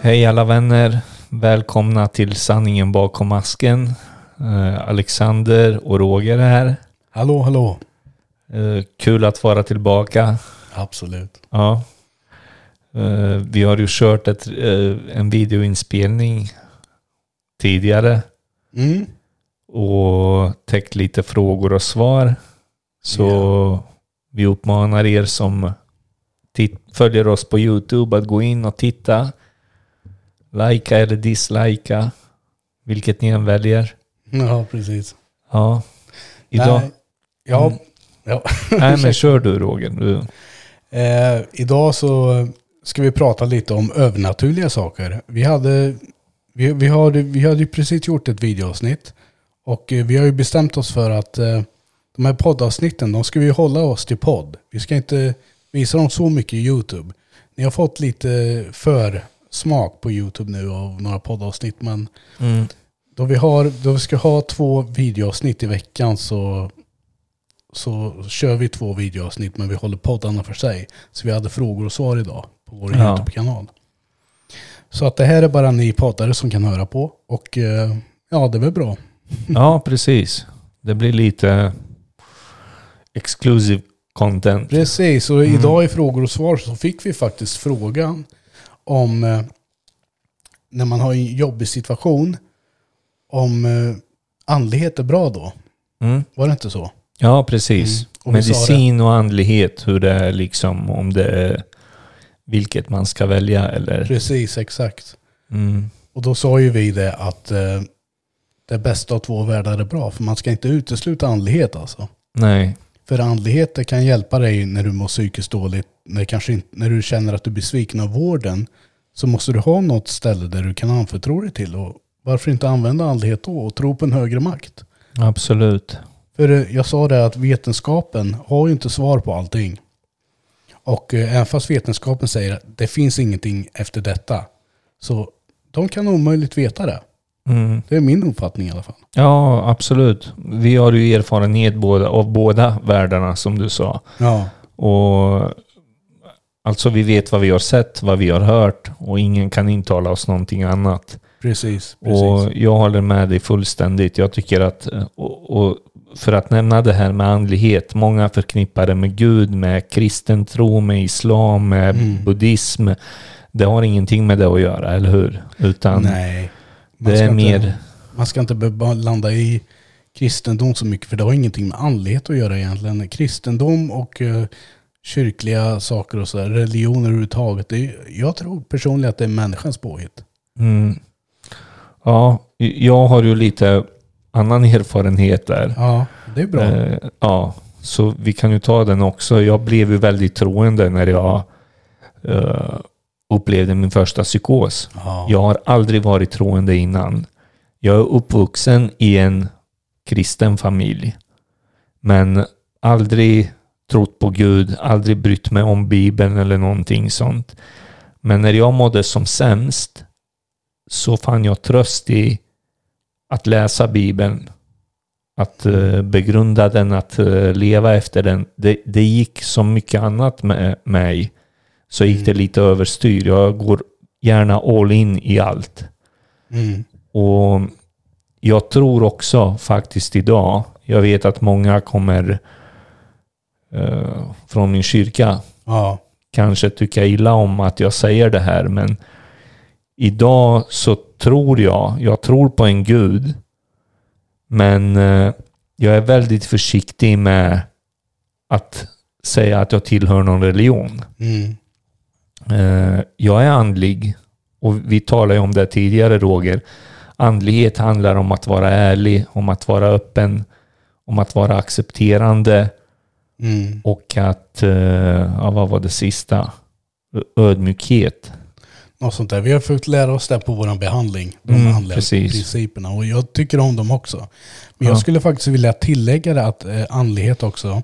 Hej alla vänner. Välkomna till Sanningen bakom masken. Eh, Alexander och Roger här. Hallå, hallå. Eh, kul att vara tillbaka. Absolut. Ja. Eh, vi har ju kört ett, en videoinspelning tidigare Mm. och täckt lite frågor och svar. Så vi uppmanar er som tit- följer oss på YouTube att gå in och titta. Lika eller dislika. Vilket ni än väljer. Ja, precis. Ja. Idag... Nej, ja, Mm. ja. Nej men kör du Roger. Du. Eh, idag så ska vi prata lite om övernaturliga saker. Vi hade, vi, vi hade, vi hade precis gjort ett videoavsnitt. Och eh, vi har ju bestämt oss för att eh, de här poddavsnitten, de ska vi hålla oss till podd. Vi ska inte visa dem så mycket i YouTube. Ni har fått lite för smak på YouTube nu av några poddavsnitt. Men Mm. då vi, har, då vi ska ha två videoavsnitt i veckan så, så kör vi två videoavsnitt men vi håller poddarna för sig. Så vi hade frågor och svar idag på vår Ja. YouTube-kanal. Så att det här är bara ni poddare som kan höra på. Och eh, ja, det är väl bra. Ja precis. Det blir lite exclusive content. Precis, och idag i frågor och svar så fick vi faktiskt frågan om eh, när man har en jobbig situation om eh, andlighet är bra då. Mm. Var det inte så? Ja precis. Mm. Medicin och andlighet. Hur det är liksom om det är vilket man ska välja eller... Precis, exakt. Mm. Och då sa ju vi det att eh, det bästa av två världar är bra. För man ska inte utesluta andlighet alltså. Nej. För andlighet det kan hjälpa dig när du mår psykiskt dåligt. När, kanske inte, när du känner att du blir sviken av vården. Så måste du ha något ställe där du kan anförtro dig till. Och varför inte använda andlighet då och tro på en högre makt? Absolut. För eh, jag sa det att vetenskapen har ju inte svar på allting. Och eh, även fast vetenskapen säger att det finns ingenting efter detta. Så de kan omöjligt veta det. Mm. Det är min uppfattning i alla fall. Ja, absolut. Vi har ju erfarenhet båda, av båda världarna som du sa. Ja, Och alltså vi vet vad vi har sett, vad vi har hört och ingen kan intala oss någonting annat. precis. precis. Och jag håller med dig fullständigt. Jag tycker att, och, och för att nämna det här med andlighet, många förknippar det med Gud, med kristen tro, med islam, med Mm. buddhism. Det har ingenting med det att göra, eller hur? Utan Nej. Man det ska är inte, mer... Man ska inte behöva landa i kristendom så mycket. För det har ingenting med andlighet att göra egentligen. Kristendom och eh, kyrkliga saker och så där, religioner överhuvudtaget. Det är, jag tror personligen att det är människans påhitt. Mm. Ja, jag har ju lite annan erfarenhet där. Ja, det är bra. Eh, ja, så vi kan ju ta den också. Jag blev ju väldigt troende när jag eh, upplevde min första psykos. ja. Jag har aldrig varit troende innan. Jag är uppvuxen i en kristen familj. Men aldrig trott på Gud, aldrig brytt mig om Bibeln eller någonting sånt. Men när jag mådde som sämst så fann jag tröst i att läsa Bibeln. Att eh, begrunda den, att eh, leva efter den. Det, det gick så mycket annat med mig. Så gick det lite överstyr. Jag går gärna all in i allt. Mm. Och jag tror också faktiskt idag, jag vet att många kommer eh, från min kyrka ja. kanske tycka illa om att jag säger det här, men idag så tror jag, jag tror på en gud, men eh, jag är väldigt försiktig med att säga att jag tillhör någon religion. Mm. Eh, jag är andlig och vi talade ju om det tidigare Roger. Andlighet handlar om att vara ärlig, om att vara öppen, om att vara accepterande Mm. och att, eh, ja, vad var det sista? Ödmjukhet. Något sånt där. Vi har fått lära oss det på vår behandling. De Mm, andliga precis. principerna. Och jag tycker om dem också. Men Ja. jag skulle faktiskt vilja tillägga det att eh, andlighet också.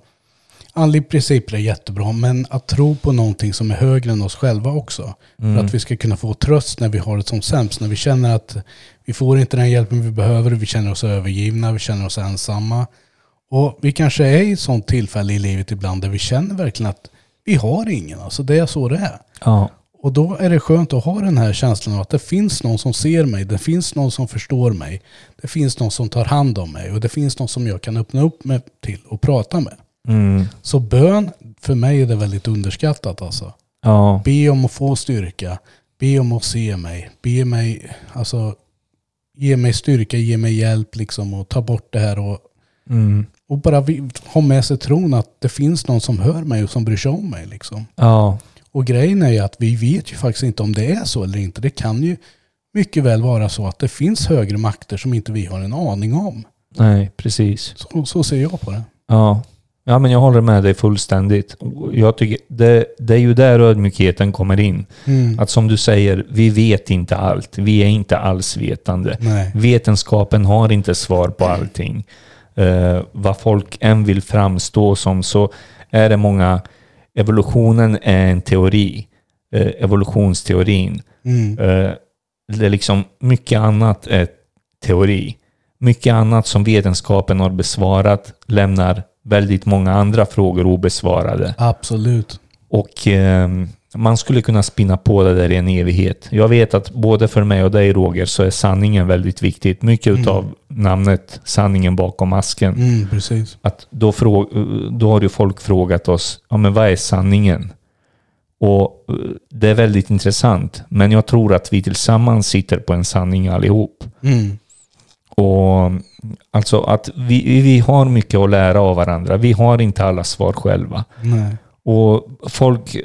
Andliga principer är jättebra. Men att tro på någonting som är högre än oss själva också. Mm. För att vi ska kunna få tröst när vi har det som sämst. När vi känner att vi får inte den hjälpen vi behöver. Vi känner oss övergivna. Vi känner oss ensamma. Och vi kanske är i ett sånt tillfälle i livet ibland där vi känner verkligen att vi har ingen. Alltså det är så det är. Ja. Och då är det skönt att ha den här känslan av att det finns någon som ser mig, det finns någon som förstår mig, det finns någon som tar hand om mig och det finns någon som jag kan öppna upp mig till och prata med. Mm. Så bön, för mig är det väldigt underskattat alltså. Ja. Be om att få styrka, be om att se mig, be mig, alltså ge mig styrka, ge mig hjälp liksom och ta bort det här och, Mm. och bara ha med sig tron att det finns någon som hör mig och som bryr sig om mig liksom. Ja. Och grejen är ju att vi vet ju faktiskt inte om det är så eller inte. Det kan ju mycket väl vara så att det finns högre makter som inte vi har en aning om. Nej, precis. Så, så ser jag på det. Ja. Ja, men jag håller med dig fullständigt. Jag tycker det, det är ju där ödmjukheten kommer in. Mm. Att som du säger, vi vet inte allt. Vi är inte alls vetande. Nej. Vetenskapen har inte svar på allting. Eh, vad folk än vill framstå som så är det många... Evolutionen är en teori. Eh, evolutionsteorin. Mm. Eh, det är liksom mycket annat är teori. Mycket annat som vetenskapen har besvarat lämnar väldigt många andra frågor obesvarade. Absolut. Och eh, man skulle kunna spinna på det där i en evighet. Jag vet att både för mig och dig Roger så är sanningen väldigt viktigt. Mycket Mm. utav namnet sanningen bakom masken. Mm, precis. Att då, då har ju folk frågat oss, ja men vad är sanningen? Och eh, det är väldigt intressant. Men jag tror att vi tillsammans sitter på en sanning allihop. Mm. Och alltså att vi, vi har mycket att lära av varandra. Vi har inte alla svar själva. Nej. Och folk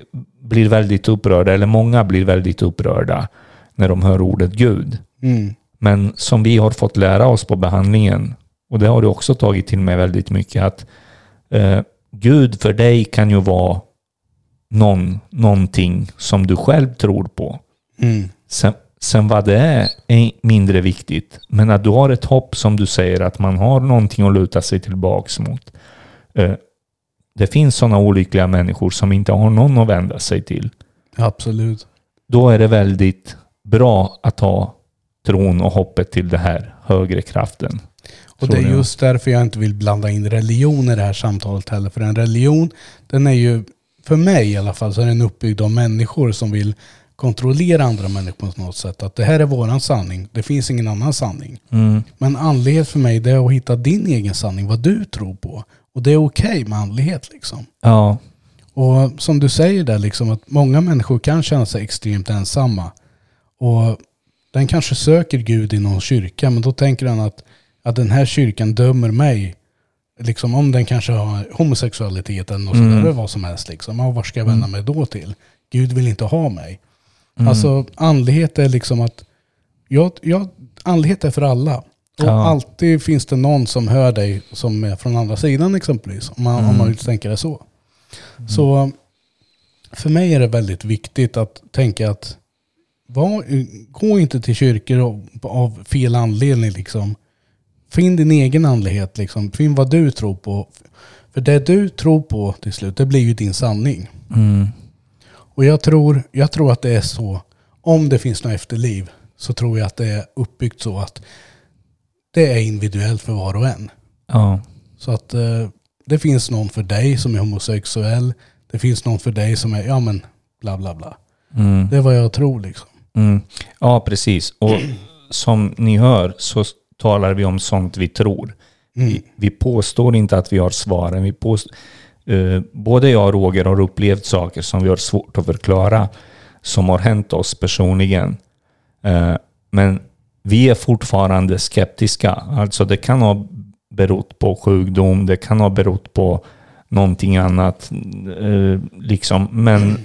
blir väldigt upprörda, eller många blir väldigt upprörda när de hör ordet Gud. Mm. Men som vi har fått lära oss på behandlingen, och det har du också tagit till mig väldigt mycket, att eh, Gud för dig kan ju vara någon, någonting som du själv tror på. Mm. Sen, sen vad det är, är mindre viktigt. Men att du har ett hopp som du säger att man har någonting att luta sig tillbaks mot. Eh, det finns sådana olyckliga människor som inte har någon att vända sig till. Absolut. Då är det väldigt bra att ha tron och hoppet till det här högre kraften. Och det är just därför jag inte vill blanda in religion i det här samtalet heller. För en religion, den är ju, för mig i alla fall, så är den uppbyggd av människor som vill kontrollera andra människor på något sätt. Att det här är våran sanning, det finns ingen annan sanning. Mm. Men andlighet för mig, det är att hitta din egen sanning, vad du tror på. Och det är okej med andlighet liksom. Ja, Och som du säger där, liksom, att många människor kan känna sig extremt ensamma. Och den kanske söker Gud i någon kyrka, men då tänker han att, att den här kyrkan dömer mig. Liksom om den kanske har homosexualitet eller något Mm. sådär, vad som helst. Liksom. Ja, var ska jag vända mig då till? Gud vill inte ha mig. Mm. Alltså andlighet är liksom att, jag, jag, andlighet är för alla. Och Ja. alltid finns det någon som hör dig som är från andra sidan exempelvis. Om man, om Mm. man vill tänka det så. Så för mig är det väldigt viktigt att tänka att var, gå inte till kyrkor av, av fel anledning. Liksom. Finn din egen andlighet. Liksom. Finn vad du tror på. För det du tror på till slut, det blir ju din sanning. mm. Och jag tror, jag tror att det är så, om det finns något efterliv, så tror jag att det är uppbyggt så att det är individuellt för var och en. ja. Så att eh, det finns någon för dig som är homosexuell, det finns någon för dig som är, ja men, bla bla bla. Mm. Det är vad jag tror liksom. Mm. Ja, precis. Och som ni hör så talar vi om sånt vi tror. Mm. Vi, vi påstår inte att vi har svaren. Vi påst- eh, både jag och Roger har upplevt saker som vi har svårt att förklara, som har hänt oss personligen. Eh, men vi är fortfarande skeptiska. Alltså det kan ha berott på sjukdom, det kan ha berott på någonting annat. Eh, liksom. Men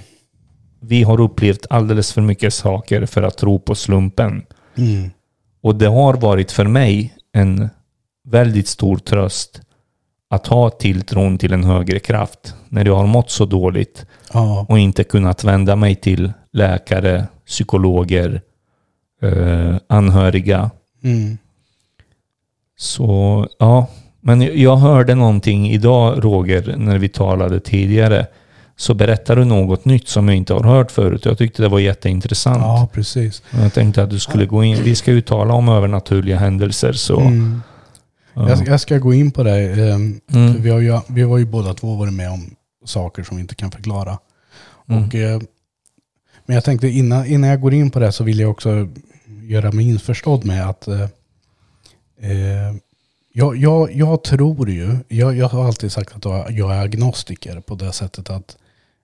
vi har upplevt alldeles för mycket saker för att tro på slumpen. Mm. Och det har varit för mig en väldigt stor tröst att ha tilltron till en högre kraft när jag har mått så dåligt Ja, och inte kunnat vända mig till läkare, psykologer, eh, anhöriga. mm. Så ja, men jag hörde någonting idag Roger när vi talade tidigare. Så berättade du något nytt som jag inte har hört förut. Jag tyckte det var jätteintressant. ja precis. Jag tänkte att du skulle gå in. Vi ska ju tala om övernaturliga händelser så. Mm. Ja. Jag, jag ska gå in på det. ehm, Mm. Vi, har ju, vi har ju båda två varit med om saker som vi inte kan förklara. Mm. Och eh, Men jag tänkte innan, innan jag går in på det så vill jag också göra mig införstådd med att eh, jag, jag, jag tror ju, jag, jag har alltid sagt att jag är agnostiker på det sättet att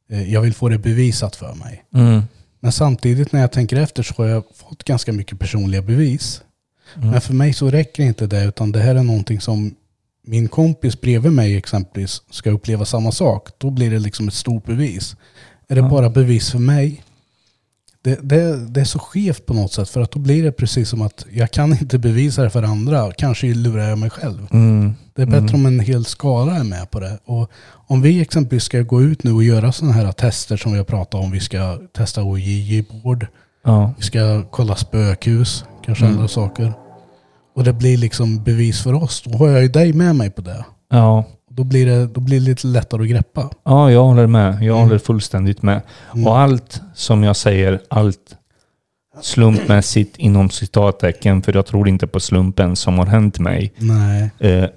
jag vill få det bevisat för mig. Mm. Men samtidigt när jag tänker efter så har jag fått ganska mycket personliga bevis. Mm. Men för mig så räcker inte det utan det här är någonting som min kompis bredvid mig exempelvis ska uppleva samma sak. Då blir det liksom ett stort bevis. Är det Ja. bara bevis för mig? Det, det, det är så skevt på något sätt för att då blir det precis som att jag kan inte bevisa det för andra. Kanske lurar jag mig själv. Mm. Det är bättre Mm. om en hel skara är med på det. Och om vi exempelvis ska gå ut nu och göra sådana här tester som vi har pratat om. Vi ska testa OJJ-bord. Ja. Vi ska kolla spökhus. Kanske Mm. andra saker. Och det blir liksom bevis för oss. Då har jag ju dig med mig på det. Ja. Då blir det, då blir det lite lättare att greppa. ja, jag håller med. Jag Mm. håller fullständigt med. Mm. Och allt som jag säger, allt slumpmässigt inom citattecken, för jag tror inte på slumpen som har hänt mig. Nej. Eh,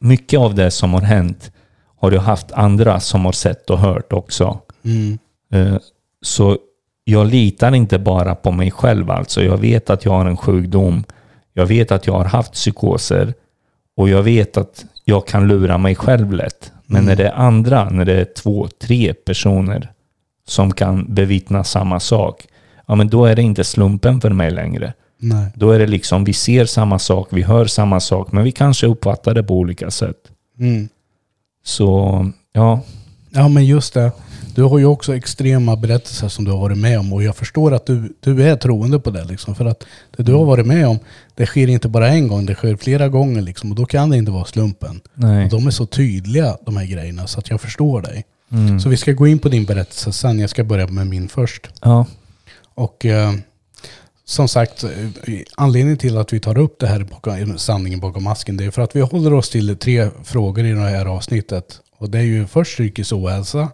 mycket av det som har hänt har jag haft andra som har sett och hört också. Mm. Eh, så jag litar inte bara på mig själv alltså. Jag vet att jag har en sjukdom. Jag vet att jag har haft psykoser. Och jag vet att jag kan lura mig själv lätt. Men Mm. när det är andra, när det är två, tre personer som kan bevittna samma sak. Ja, men då är det inte slumpen för mig längre. Nej. Då är det liksom, vi ser samma sak, vi hör samma sak, men vi kanske uppfattar det på olika sätt. Mm. Så, ja. Ja men just det. Du har ju också extrema berättelser som du har varit med om och jag förstår att du, du är troende på det liksom. För att det du har varit med om, det sker inte bara en gång, det sker flera gånger liksom. Och då kan det inte vara slumpen. Nej. Och de är så tydliga de här grejerna så att jag förstår dig. Mm. Så vi ska gå in på din berättelse sen. Jag ska börja med min först. Ja. Och eh, som sagt, anledningen till att vi tar upp det här bakom, sanningen bakom masken, det är för att vi håller oss till tre frågor i det här avsnittet. Och det är ju först psykisk ohälsa,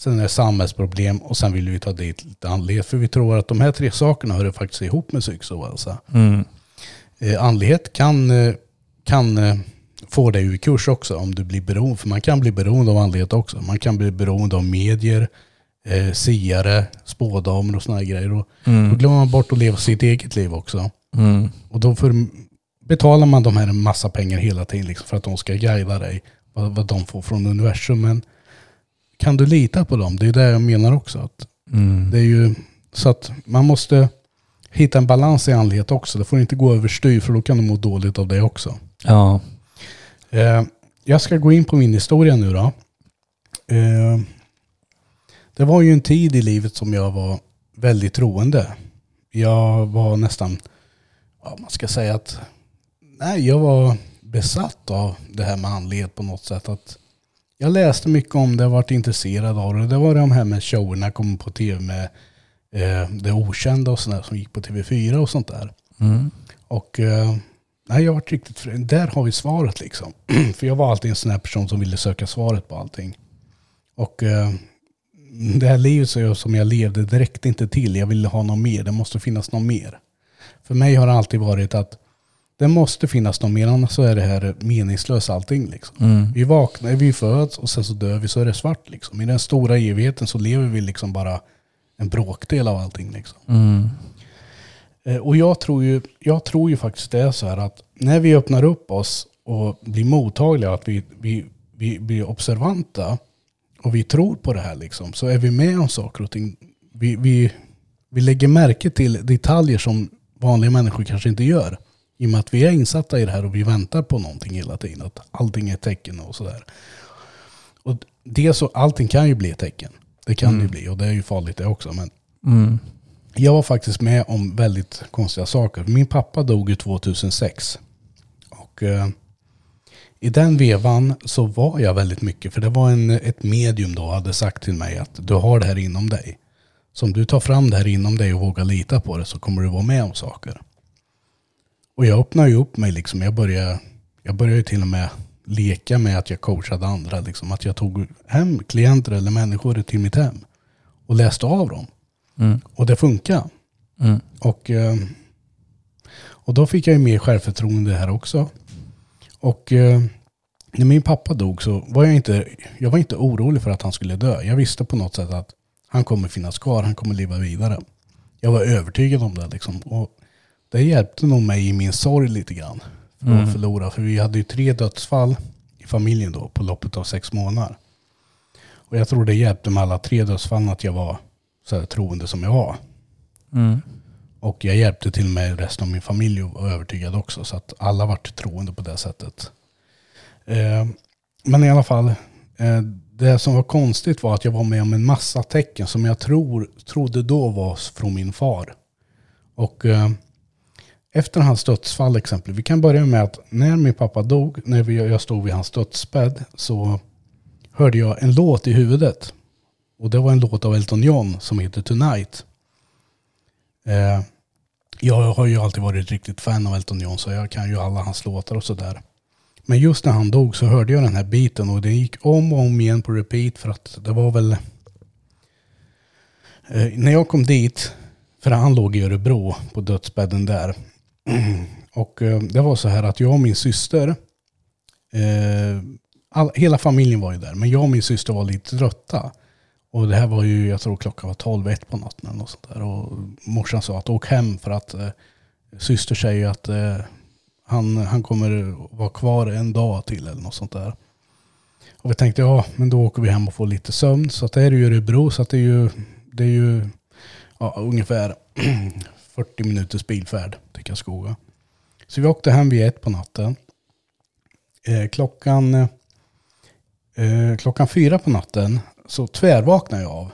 sen är det samhällsproblem och sen vill vi ta dit lite andlighet. För vi tror att de här tre sakerna hör faktiskt ihop med psykisk ohälsa. Mm. Eh, andlighet kan, eh, kan eh, få dig ur kurs också om du blir beroende. För man kan bli beroende av andlighet också. Man kan bli beroende av medier, eh, siare, spådamer och sådana grejer. Och då Mm. glömmer man bort att leva sitt eget liv också. Mm. Och då för, betalar man de här en massa pengar hela tiden liksom för att de ska guida dig. Vad, vad de får från universum. Men kan du lita på dem? Det är det jag menar också. Att Mm. det är ju så att man måste hitta en balans i andlighet också. Det får inte gå överstyr för då kan du må dåligt av det också. Ja. Eh, jag ska gå in på min historia nu då. Eh, det var ju en tid i livet som jag var väldigt troende. Jag var nästan, ja, man ska säga att, nej jag var besatt av det här med andlighet på något sätt. Att jag läste mycket om det, varit intresserad av det. Det var de här med showerna, kom på tv med eh, Det Okända och sådär som gick på TV4 och sånt där. Mm. Och eh, nej, jag har varit riktigt fri. Där har vi svaret liksom. För jag var alltid en sån här person som ville söka svaret på allting. Och eh, det här livet som jag levde, räckte inte till. Jag ville ha något mer. Det måste finnas något mer. För mig har det alltid varit att det måste finnas något mer, annars så är det här meningslöst allting. Liksom. Mm. Vi vaknar, vi föds och sen så dör vi så är det svart. Liksom. I den stora evigheten så lever vi liksom bara en bråkdel av allting. Liksom. Mm. Eh, Och jag tror, ju, jag tror ju faktiskt det är så här att när vi öppnar upp oss och blir mottagliga, att vi, vi, vi blir observanta och vi tror på det här liksom, så är vi med om saker och ting. Vi, vi, vi lägger märke till detaljer som vanliga människor kanske inte gör. I och med att vi är insatta i det här och vi väntar på någonting hela tiden. Att allting är tecken och sådär. Och det så, allting kan ju bli tecken. Det kan det ju bli och det är ju farligt det också. Men Mm. jag var faktiskt med om väldigt konstiga saker. Min pappa dog ju 2006. Och eh, i den vevan så var jag väldigt mycket. För det var en, ett medium då hade sagt till mig att du har det här inom dig. Så om du tar fram det här inom dig och vågar lita på det så kommer du vara med om saker. Och jag öppnade ju upp mig liksom. Jag började, jag började till och med leka med att jag coachade andra. Liksom. Att jag tog hem klienter eller människor till mitt hem. Och läste av dem. Mm. Och det funkar. Mm. Och, eh, och då fick jag ju mer självförtroende här också. Och eh, när min pappa dog så var jag inte, jag var inte orolig för att han skulle dö. Jag visste på något sätt att Han kommer finnas kvar, han kommer leva vidare. Jag var övertygad om det liksom. Och det hjälpte nog mig i min sorg lite grann. För att Mm. förlora. För vi hade ju tre dödsfall i familjen då på loppet av sex månader. Och jag tror det hjälpte med alla tre dödsfallen att jag var så här troende som jag var. Mm. Och jag hjälpte till och med resten av min familj och var övertygad också. Så att alla vart troende på det sättet. Eh, men i alla fall, eh, det som var konstigt var att jag var med om en massa tecken som jag tror, trodde då var från min far. Och eh, efter hans dödsfall exempel, vi kan börja med att när min pappa dog, när vi, jag stod vid hans dödsbädd, så hörde jag en låt i huvudet. Och det var en låt av Elton John som heter Tonight. Eh, jag har ju alltid varit ett riktigt fan av Elton John så jag kan ju alla hans låtar och sådär. Men just när han dog så hörde jag den här biten och den gick om och om igen på repeat för att det var väl... Eh, när jag kom dit, för han låg i Örebro på dödsbädden där. Och eh, det var så här att jag och min syster, eh, all, hela familjen var ju där, men jag och min syster var lite trötta. Och det här var ju, jag tror klockan var 12, ett på natten eller något sånt där. Och morsan sa att åk hem för att eh, syster säger att eh, han, han kommer vara kvar en dag till eller något sånt där. Och vi tänkte ja, men då åker vi hem och får lite sömn. Så att det är ju Örebro, så att det är ju, det är ju ja, ungefär 40 minuters bilfärd till Så vi åkte hem vid ett på natten. Eh, klockan, eh, klockan fyra på natten så tvärvaknade jag av.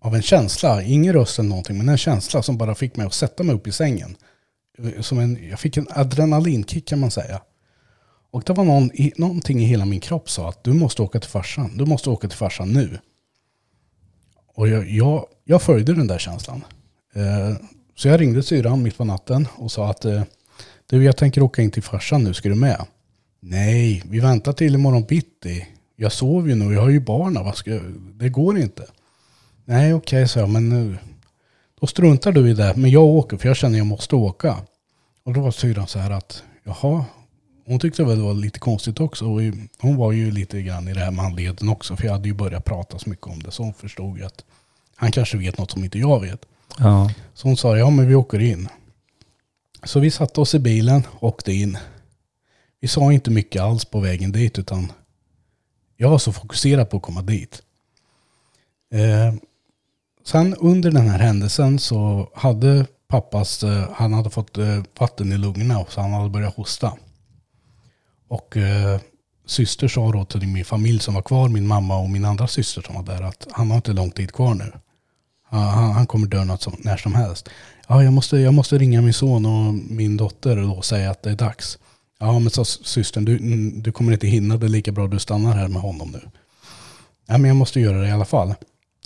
Av en känsla, ingen röst eller någonting, men en känsla som bara fick mig att sätta mig upp i sängen. Eh, som en, jag fick en adrenalinkick kan man säga. Och det var någon, någonting i hela min kropp sa att du måste åka till farsan. Du måste åka till farsan nu. Och jag, jag, jag följde den där känslan. Eh, så jag ringde syrran mitt på natten och sa att eh, du, jag tänker åka in till farsan nu, ska du med? Nej, vi väntar till imorgon bitti. Jag sover ju nu, jag har ju barnen, vad ska, det går inte. Nej, okej, sa jag, men nu, då struntar du i det. Men jag åker, för jag känner att jag måste åka. Och då var syrran så här att, jaha, hon tyckte väl det var lite konstigt också. Och hon var ju lite grann i det här med också, för jag hade ju börjat prata så mycket om det. Så hon förstod ju att han kanske vet något som inte jag vet. Ja. Så hon sa, ja men vi åker in. Så vi satte oss i bilen och åkte in. Vi sa inte mycket alls på vägen dit utan jag var så fokuserad på att komma dit. Eh, sen under den här händelsen så hade pappas, eh, han hade fått eh, vatten i lungorna så han hade börjat hosta. Och eh, syster sa då till min familj som var kvar, min mamma och min andra syster som var där att han har inte lång tid kvar nu. Han, han kommer dö något som, när som helst. Ja, jag måste, jag måste ringa min son och min dotter och säga att det är dags. Ja, men sa systern, du, du kommer inte hinna. Det är lika bra du stannar här med honom nu. Ja, men jag måste göra det i alla fall.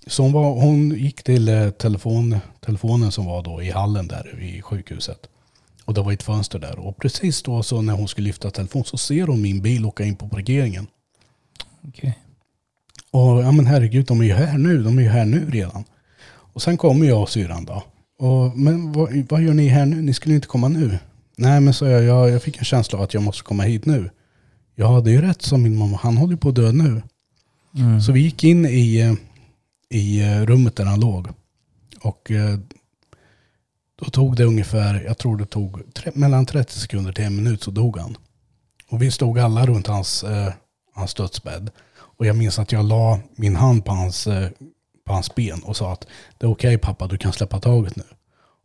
Så hon, var, hon gick till eh, telefon, telefonen som var då i hallen där i sjukhuset. Och det var ett fönster där. Och precis då så när hon skulle lyfta telefon så ser hon min bil åka in på parkeringen. Okej. Och ja men herregud, de är ju här nu. De är ju här nu redan. Och sen kommer jag och syrran då. Och, men vad, vad gör ni här nu? Ni skulle inte komma nu. Nej men så jag, jag, jag fick en känsla av att jag måste komma hit nu. Ja det är ju rätt som min mamma, han håller på att dö nu. Mm. Så vi gick in i, i eh, rummet där han låg. Och eh, då tog det ungefär, jag tror det tog tre, mellan 30 sekunder till en minut så dog han. Och vi stod alla runt hans, eh, hans dödsbädd. Och jag minns att jag la min hand på hans, eh, på hans ben och sa att det är okej pappa, du kan släppa taget nu.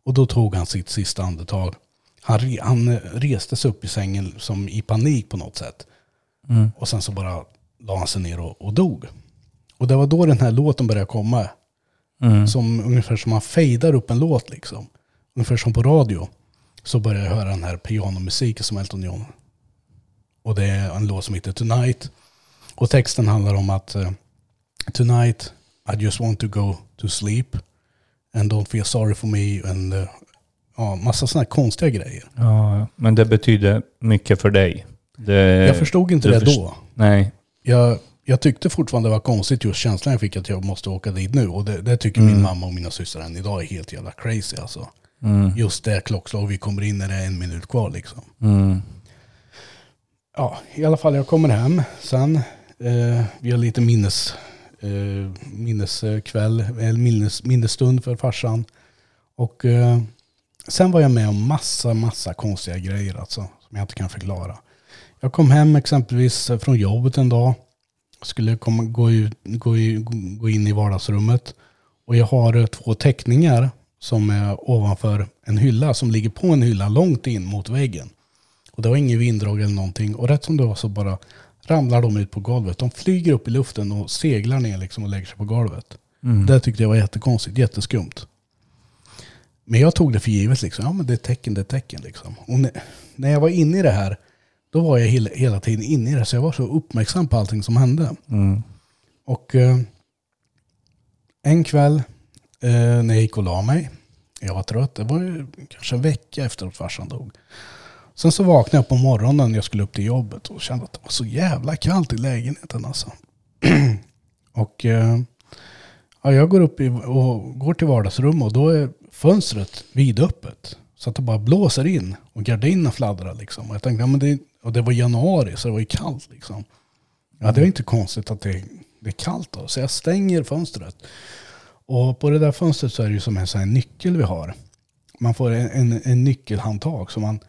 Och då tog han sitt sista andetag. Han, re, han eh, reste sig upp i sängen som i panik på något sätt. Mm. Och sen så bara la han sig ner och, och dog. Och det var då den här låten började komma. Mm. Som, ungefär som man fejdar upp en låt liksom. Ungefär som på radio. Så började jag höra den här pianomusiken som Elton John. Och det är en låt som heter Tonight. Och texten handlar om att eh, Tonight I just want to go to sleep. And don't feel sorry for me. And, eh, ja, massa sådana här konstiga grejer. Ja, men det betyder mycket för dig. Det, Jag förstod inte det först- då. Nej. jag, jag tyckte fortfarande det var konstigt just känslan jag fick att jag måste åka dit nu. Och det, det tycker min Mm. mamma och mina systrar än idag är helt jävla crazy alltså. Mm. Just det klockslag vi kommer in när det är en minut kvar liksom. Mm. Ja, i alla fall jag kommer hem sen. Eh, vi har lite minnes, Eh, minneskväll, eller minnes, minnesstund för farsan. Och eh, sen var jag med om massa, massa konstiga grejer alltså, som jag inte kan förklara. Jag kom hem exempelvis från jobbet en dag. Skulle komma, gå, ut, gå, gå in i vardagsrummet. Och jag har eh, två teckningar som är ovanför en hylla som ligger på en hylla långt in mot väggen. Och det var ingen vinddrag eller någonting. Och rätt som det var så bara ramlar de ut på golvet. De flyger upp i luften och seglar ner liksom och lägger sig på golvet. Mm. Det tyckte jag var jättekonstigt, jätteskumt. Men jag tog det för givet liksom. Ja men det är tecken, det är tecken liksom. Och när, jag var inne i det här, då var jag hela, hela tiden inne i det. Så jag var så uppmärksam på allting som hände. Mm. Och eh, en kväll eh, när jag gick och la mig, jag var trött, det var ju kanske en vecka efter att farsan dog. Sen så vaknade jag på morgonen när jag skulle upp till jobbet och kände att det var så jävla kallt i lägenheten alltså. och eh, ja, jag går upp i, och går till vardagsrummet och då är fönstret vidöppet. Så att det bara blåser in och gardinerna fladdrar liksom. Och jag tänkte, ja, men det, och det var januari så det var ju kallt liksom. Ja, det är inte konstigt att det, det är kallt då. Så jag stänger fönstret. Och på det där fönstret så är det ju som en sån här nyckel vi har. Man får en, en, en nyckelhandtag så man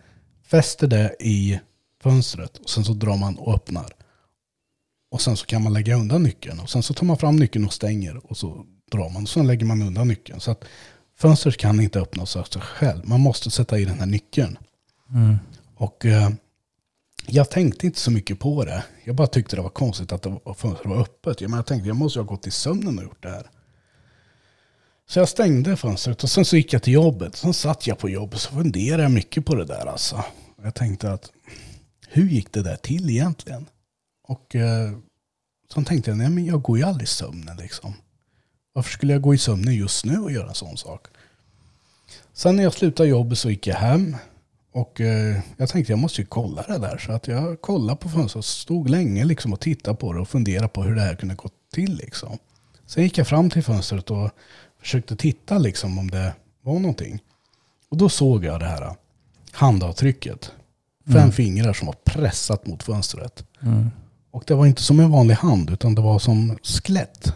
fäster det i fönstret och sen så drar man och öppnar. Och sen så kan man lägga undan nyckeln och sen så tar man fram nyckeln och stänger och så drar man och sen lägger man undan nyckeln. Så att fönstret kan inte öppnas av sig själv. Man måste sätta i den här nyckeln. Mm. Och eh, jag tänkte inte så mycket på det. Jag bara tyckte det var konstigt att det var, fönstret var öppet. Jag, men jag tänkte jag måste ha gått i sömnen och gjort det här. Så jag stängde fönstret och sen så gick jag till jobbet. Sen satt jag på jobbet och så funderade jag mycket på det där alltså. Jag tänkte att hur gick det där till egentligen? Och eh, sen tänkte jag, nej men jag går ju aldrig i sömnen liksom. Varför skulle jag gå i sömnen just nu och göra en sån sak? Sen när jag slutade jobbet så gick jag hem. Och eh, jag tänkte jag måste ju kolla det där. Så att jag kollade på fönstret och stod länge liksom och tittade på det och funderade på hur det här kunde gå till. Liksom. Sen gick jag fram till fönstret och försökte titta liksom om det var någonting. Och då såg jag det här handavtrycket. Fem Mm. fingrar som var pressat mot fönstret. Mm. Och det var inte som en vanlig hand utan det var som skelett.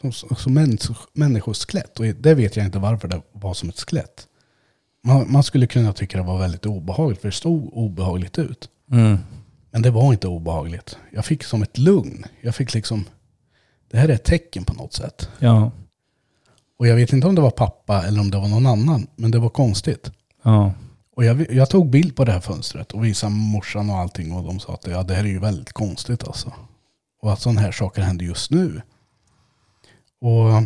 Som, som människ, människoskelett. Och det vet jag inte varför det var som ett skelett. Man, man skulle kunna tycka det var väldigt obehagligt för det stod obehagligt ut. Mm. Men det var inte obehagligt. Jag fick som ett lugn. Jag fick liksom, det här är ett tecken på något sätt. Ja. Och jag vet inte om det var pappa eller om det var någon annan. Men det var konstigt. Ja. Och jag, jag tog bild på det här fönstret och visade morsan och allting. Och de sa att ja, det här är ju väldigt konstigt alltså. Och att sådana här saker händer just nu. Och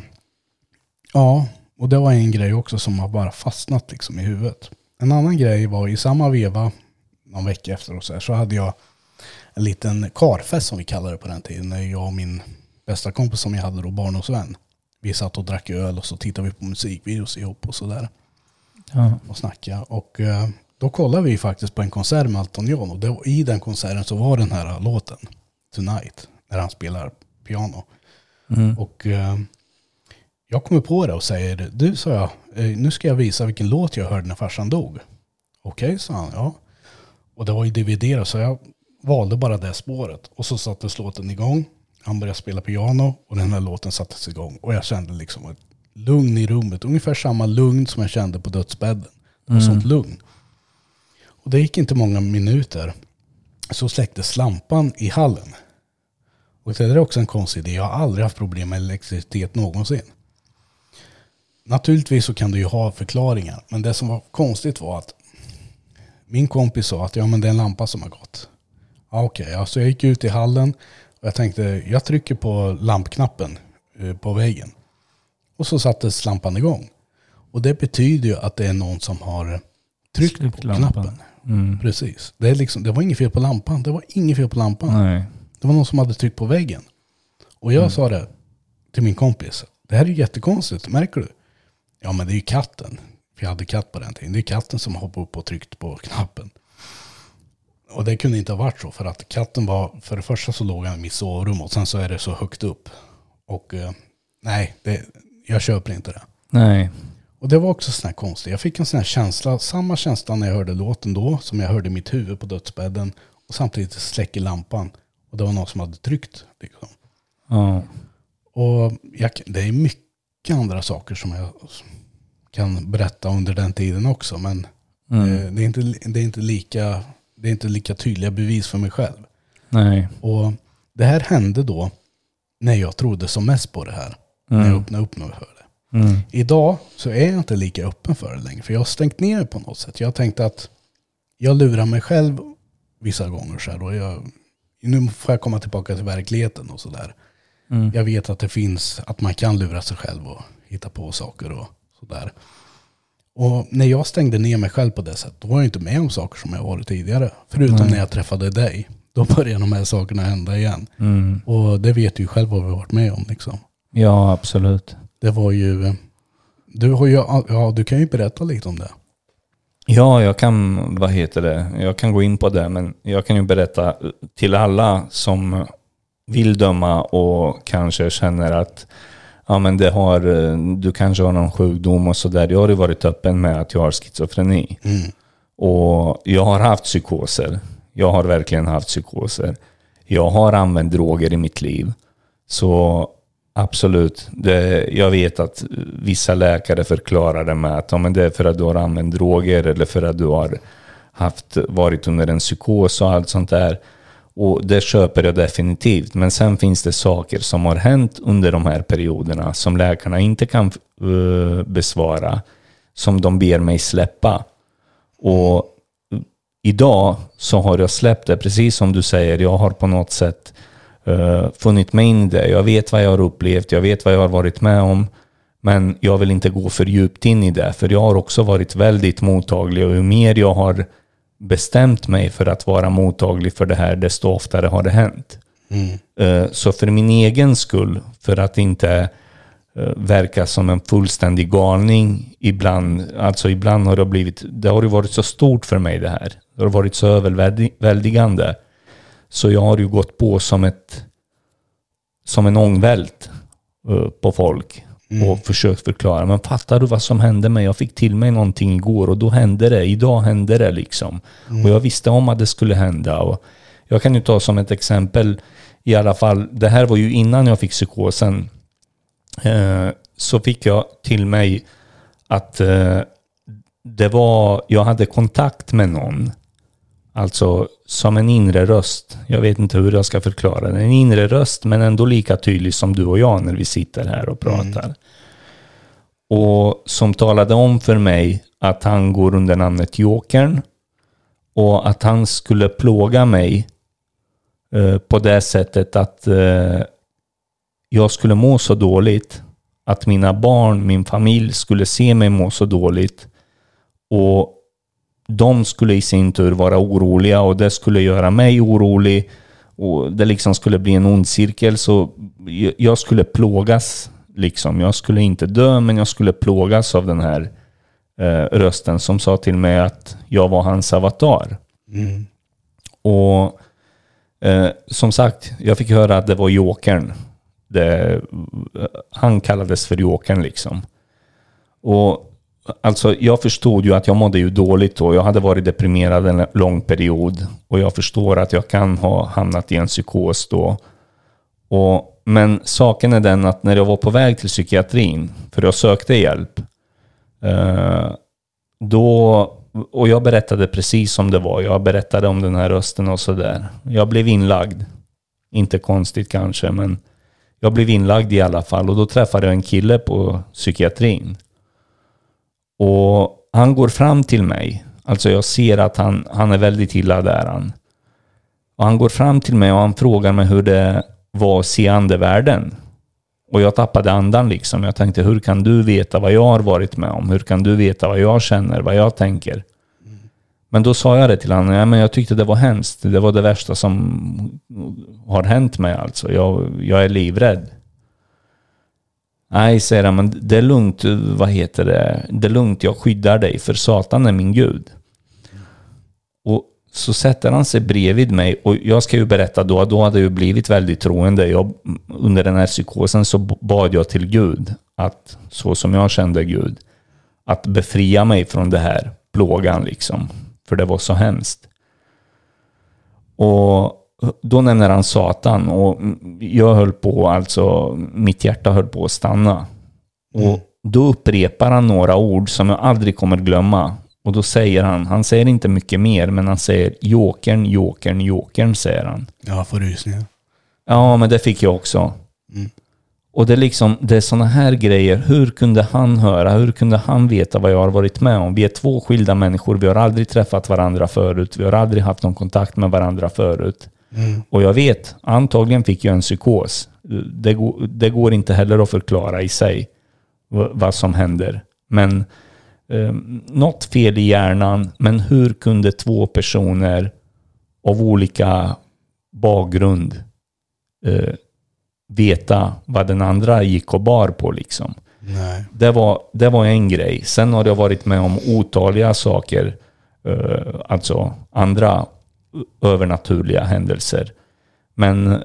ja, och det var en grej också som har bara fastnat liksom i huvudet. En annan grej var i samma veva, någon vecka efter och så, här, så hade jag en liten karfest som vi kallade det på den tiden. När jag och min bästa kompis som jag hade då, barndomsvän. Vi satt och drack öl och så tittade vi på musikvideos ihop och sådär Ja. och snacka. Och eh, då kollade vi faktiskt på en konsert med Elton John. Och var- i den konserten så var den här låten, Tonight, när han spelar piano. Mm. Och eh, jag kommer på det och säger, du sa jag, eh, nu ska jag visa vilken låt jag hörde när farsan dog. Okej, sa han, ja. Och det var ju DVD så jag valde bara det spåret. Och så sattes låten igång. Han började spela piano och den här låten sattes igång. Och jag kände liksom ett lugn i rummet. Ungefär samma lugn som jag kände på dödsbädden. Och Mm. sånt lugn. Och det gick inte många minuter. Så släcktes lampan i hallen. Och det är också en konstig idé. Jag har aldrig haft problem med elektricitet någonsin. Naturligtvis så kan du ju ha förklaringar. Men det som var konstigt var att min kompis sa att ja men det är en lampa som har gått. Ja okej, ja, så jag gick ut i hallen och jag tänkte jag trycker på lampknappen eh, på väggen. Och så sattes lampan igång. Och det betyder ju att det är någon som har tryckt Tryckt på lampan. knappen. Mm. Precis. Det, är liksom, det var inget fel på lampan. Det var inget fel på lampan. Nej. Det var någon som hade tryckt på väggen. Och jag Mm. sa det till min kompis. Det här är ju jättekonstigt, märker du? Ja men det är ju katten. För jag hade katt på den tiden. Det är katten som hoppade upp och tryckt på knappen. Och det kunde inte ha varit så. För att katten var, för det första så låg han i mitt sovrum och sen så är det så högt upp. Och eh, nej, det, jag köper inte det. Nej. Och det var också sån här konstigt. Jag fick en sån här känsla, samma känsla när jag hörde låten då, som jag hörde i mitt huvud på dödsbädden. Och samtidigt släcker lampan. Och det var någon som hade tryckt. Liksom. Ja. Och jag, det är mycket andra saker som jag kan berätta under den tiden också. Men Mm. eh, det, är inte, det, är inte lika, det är inte lika tydliga bevis för mig själv. Nej. Och det här hände då när jag trodde som mest på det här. När jag Mm. öppnade upp mig för det. Mm. Idag så är jag inte lika öppen för det längre. För jag har stängt ner det på något sätt. Jag har tänkt att jag lurar mig själv vissa gånger. Så här, och jag, nu får jag komma tillbaka till verkligheten och sådär. Mm. Jag vet att det finns, att man kan lura sig själv och hitta på saker och sådär. Och när jag stängde ner mig själv på det sättet, då var jag inte med om saker som jag varit tidigare. Förutom Nej. när jag träffade dig. Då började de här sakerna hända igen. Mm. Och det vet du ju själv vad vi varit med om liksom. Ja, absolut. Det var ju, du har ju, ja du kan ju berätta lite om det. Ja, jag kan, vad heter det, jag kan gå in på det, men jag kan ju berätta till alla som vill döma och kanske känner att ja, men det har, du kanske har någon sjukdom och sådär. Jag har ju varit öppen med att jag har schizofreni. Mm. Och jag har haft psykoser. Jag har verkligen haft psykoser. Jag har använt droger i mitt liv. Så absolut, det, jag vet att vissa läkare förklarar det med att ja, men det är för att du har använt droger eller för att du har haft, varit under en psykos och allt sånt där. Och det köper jag definitivt. Men sen finns det saker som har hänt under de här perioderna som läkarna inte kan uh, besvara. Som de ber mig släppa. Och idag så har jag släppt det, precis som du säger. Jag har på något sätt uh, funnit mig in i det. Jag vet vad jag har upplevt, jag vet vad jag har varit med om. Men jag vill inte gå för djupt in i det, för jag har också varit väldigt mottaglig och ju mer jag har bestämt mig för att vara mottaglig för det här, desto oftare har det hänt. Mm. Eh, Så för min egen skull, för att inte eh, verka som en fullständig galning ibland, alltså ibland har det blivit, det har ju varit så stort för mig det här. Det har varit så överväldigande. Så jag har ju gått på som ett, som en ångvält eh, på folk och försökt förklara. Men fattar du vad som hände mig? Jag fick till mig någonting igår och då hände det. Idag hände det liksom. Och jag visste om att det skulle hända. Och jag kan ju ta som ett exempel i alla fall. Det här var ju innan jag fick psykosen. Eh, så fick jag till mig att eh, det var, jag hade kontakt med någon. Alltså som en inre röst. Jag vet inte hur jag ska förklara det. En inre röst men ändå lika tydlig som du och jag när vi sitter här och pratar. Och som talade om för mig att han går under namnet Jokern. Och att han skulle plåga mig eh, på det sättet att eh, jag skulle må så dåligt. Att mina barn, min familj skulle se mig må så dåligt. Och de skulle i sin tur vara oroliga och det skulle göra mig orolig. Och det liksom skulle bli en ond cirkel. Så jag- jag skulle plågas. Liksom. Jag skulle inte dö, men jag skulle plågas av den här eh, rösten som sa till mig att jag var hans avatar. Mm. Och eh, som sagt, jag fick höra att det var Jokern. Det, han kallades för Jokern liksom. Och alltså jag förstod ju att jag mådde ju dåligt då. Jag hade varit deprimerad en lång period. Och jag förstår att jag kan ha hamnat i en psykos då. Och, men saken är den att när jag var på väg till psykiatrin, för jag sökte hjälp, eh, då, och jag berättade precis som det var. Jag berättade om den här rösten och sådär. Jag blev inlagd. Inte konstigt kanske, men jag blev inlagd i alla fall. Och då träffade jag en kille på psykiatrin. Och han går fram till mig. Alltså jag ser att han, han är väldigt illa där han. Och han går fram till mig och han frågar mig hur det var att se andevärlden. Och jag tappade andan liksom. Jag tänkte, hur kan du veta vad jag har varit med om? Hur kan du veta vad jag känner, vad jag tänker? Men då sa jag det till honom, ja, men jag tyckte det var hemskt. Det var det värsta som har hänt mig alltså. Jag, jag är livrädd. Nej, säger han, men det är lugnt, vad heter det? Det är lugnt, jag skyddar dig, för Satan är min Gud. Och så sätter han sig bredvid mig och jag ska ju berätta då, då hade jag blivit väldigt troende. Jag, under den här psykosen så bad jag till Gud, att så som jag kände Gud, att befria mig från det här plågan liksom. För det var så hemskt. Och då nämner han Satan och jag höll på, alltså mitt hjärta höll på att stanna. Och då upprepar han några ord som jag aldrig kommer glömma. Och då säger han, han säger inte mycket mer, men han säger jokern, jokern, jokern, säger han. Jag får rysningar. Ja, men det fick jag också. Och det är liksom, det är sådana här grejer. Hur kunde han höra? Hur kunde han veta vad jag har varit med om? Vi är två skilda människor. Vi har aldrig träffat varandra förut. Vi har aldrig haft någon kontakt med varandra förut. Och jag vet, antagligen fick jag en psykos. Det, går- det går inte heller att förklara i sig vad som händer. Men eh, något fel i hjärnan. Men hur kunde två personer av olika bakgrund eh, veta vad den andra gick och bar på liksom. Nej. Det var, det var en grej. Sen har jag varit med om otaliga saker, eh, alltså andra övernaturliga händelser. Men eh,